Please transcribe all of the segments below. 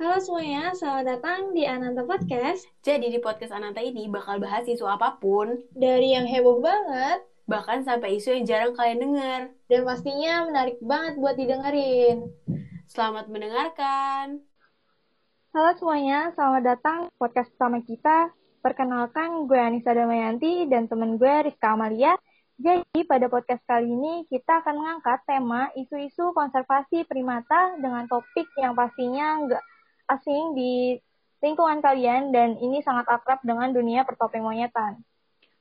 Halo semuanya, selamat datang di Ananta Podcast. Jadi di podcast Ananta ini bakal bahas isu apa pun, Dari yang heboh banget, bahkan sampai isu yang jarang kalian dengar. dan pastinya menarik banget buat didengerin. Selamat mendengarkan. Halo semuanya, selamat datang podcast pertama kita. Perkenalkan, gue Anissa Damayanti dan temen gue Rizka Amalia. Jadi pada podcast kali ini kita akan mengangkat tema isu-isu konservasi primata dengan topik yang pastinya nggak asing di lingkungan kalian dan ini sangat akrab dengan dunia pertopeng monyetan.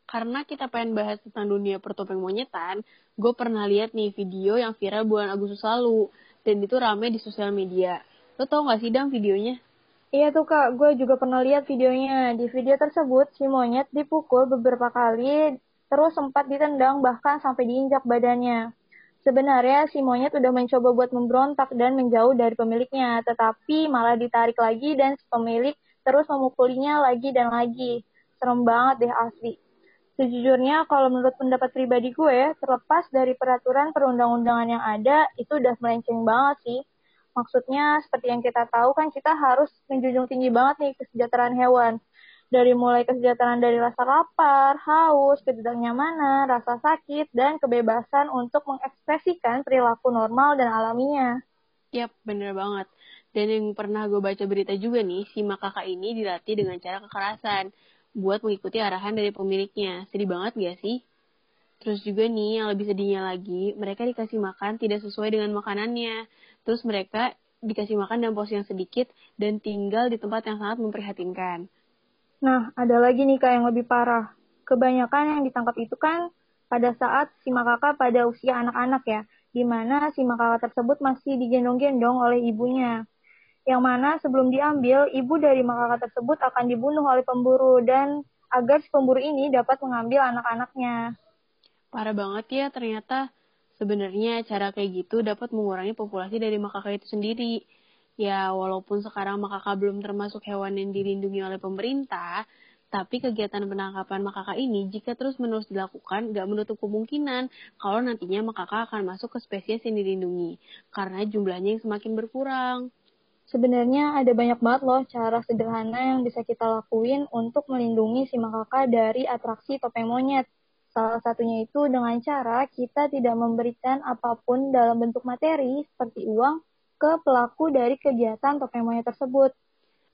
Karena kita pengen bahas tentang dunia pertopeng monyetan, gue pernah lihat nih video yang viral bulan Agustus lalu, dan itu rame di sosial media. Lo tau gak sih, Dang, videonya? Iya tuh kak, gue juga pernah lihat videonya. Di video tersebut, si monyet dipukul beberapa kali, terus sempat ditendang bahkan sampai diinjak badannya. Sebenarnya si monyet udah mencoba buat memberontak dan menjauh dari pemiliknya, tetapi malah ditarik lagi dan si pemilik terus memukulinya lagi dan lagi. Serem banget deh asli. Sejujurnya kalau menurut pendapat pribadi gue, terlepas dari peraturan perundang-undangan yang ada, itu udah melenceng banget sih. Maksudnya seperti yang kita tahu kan kita harus menjunjung tinggi banget nih kesejahteraan hewan. Dari mulai kesejahteraan dari rasa lapar, haus, ketidaknyamanan, rasa sakit, dan kebebasan untuk mengekspresikan perilaku normal dan alaminya. Yap, bener banget. Dan yang pernah gue baca berita juga nih, si makaka ini dilatih dengan cara kekerasan buat mengikuti arahan dari pemiliknya. Sedih banget gak sih? Terus juga nih, yang lebih sedihnya lagi, mereka dikasih makan tidak sesuai dengan makanannya. Terus mereka dikasih makan dalam porsi yang sedikit dan tinggal di tempat yang sangat memprihatinkan. Nah, ada lagi nih kak yang lebih parah. Kebanyakan yang ditangkap itu kan pada saat si makaka pada usia anak-anak ya, di mana si makaka tersebut masih digendong-gendong oleh ibunya. Yang mana sebelum diambil, ibu dari makaka tersebut akan dibunuh oleh pemburu dan agar si pemburu ini dapat mengambil anak-anaknya. Parah banget ya ternyata. Sebenarnya cara kayak gitu dapat mengurangi populasi dari makaka itu sendiri. Ya, walaupun sekarang makaka belum termasuk hewan yang dilindungi oleh pemerintah, tapi kegiatan penangkapan makaka ini jika terus-menerus dilakukan gak menutup kemungkinan kalau nantinya makaka akan masuk ke spesies yang dilindungi, karena jumlahnya yang semakin berkurang. Sebenarnya ada banyak banget loh cara sederhana yang bisa kita lakuin untuk melindungi si makaka dari atraksi topeng monyet. Salah satunya itu dengan cara kita tidak memberikan apa pun dalam bentuk materi seperti uang ke pelaku dari kegiatan topeng monyet tersebut.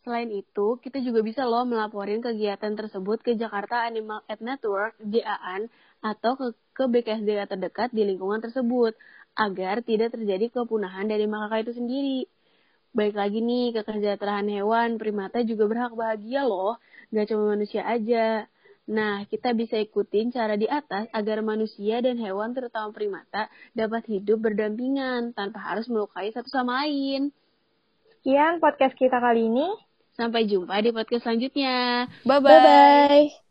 Selain itu, kita juga bisa loh melaporin kegiatan tersebut ke Jakarta Animal Aid Network, JAAN, atau ke, ke BKSDA terdekat di lingkungan tersebut, agar tidak terjadi kepunahan dari makaka itu sendiri. Baik lagi nih, ke kesejahteraan hewan, primata juga berhak bahagia loh, gak cuma manusia aja. Nah, kita bisa ikutin cara di atas agar manusia dan hewan terutama primata dapat hidup berdampingan tanpa harus melukai satu sama lain. Sekian podcast kita kali ini. Sampai jumpa di podcast selanjutnya. Bye-bye. Bye-bye.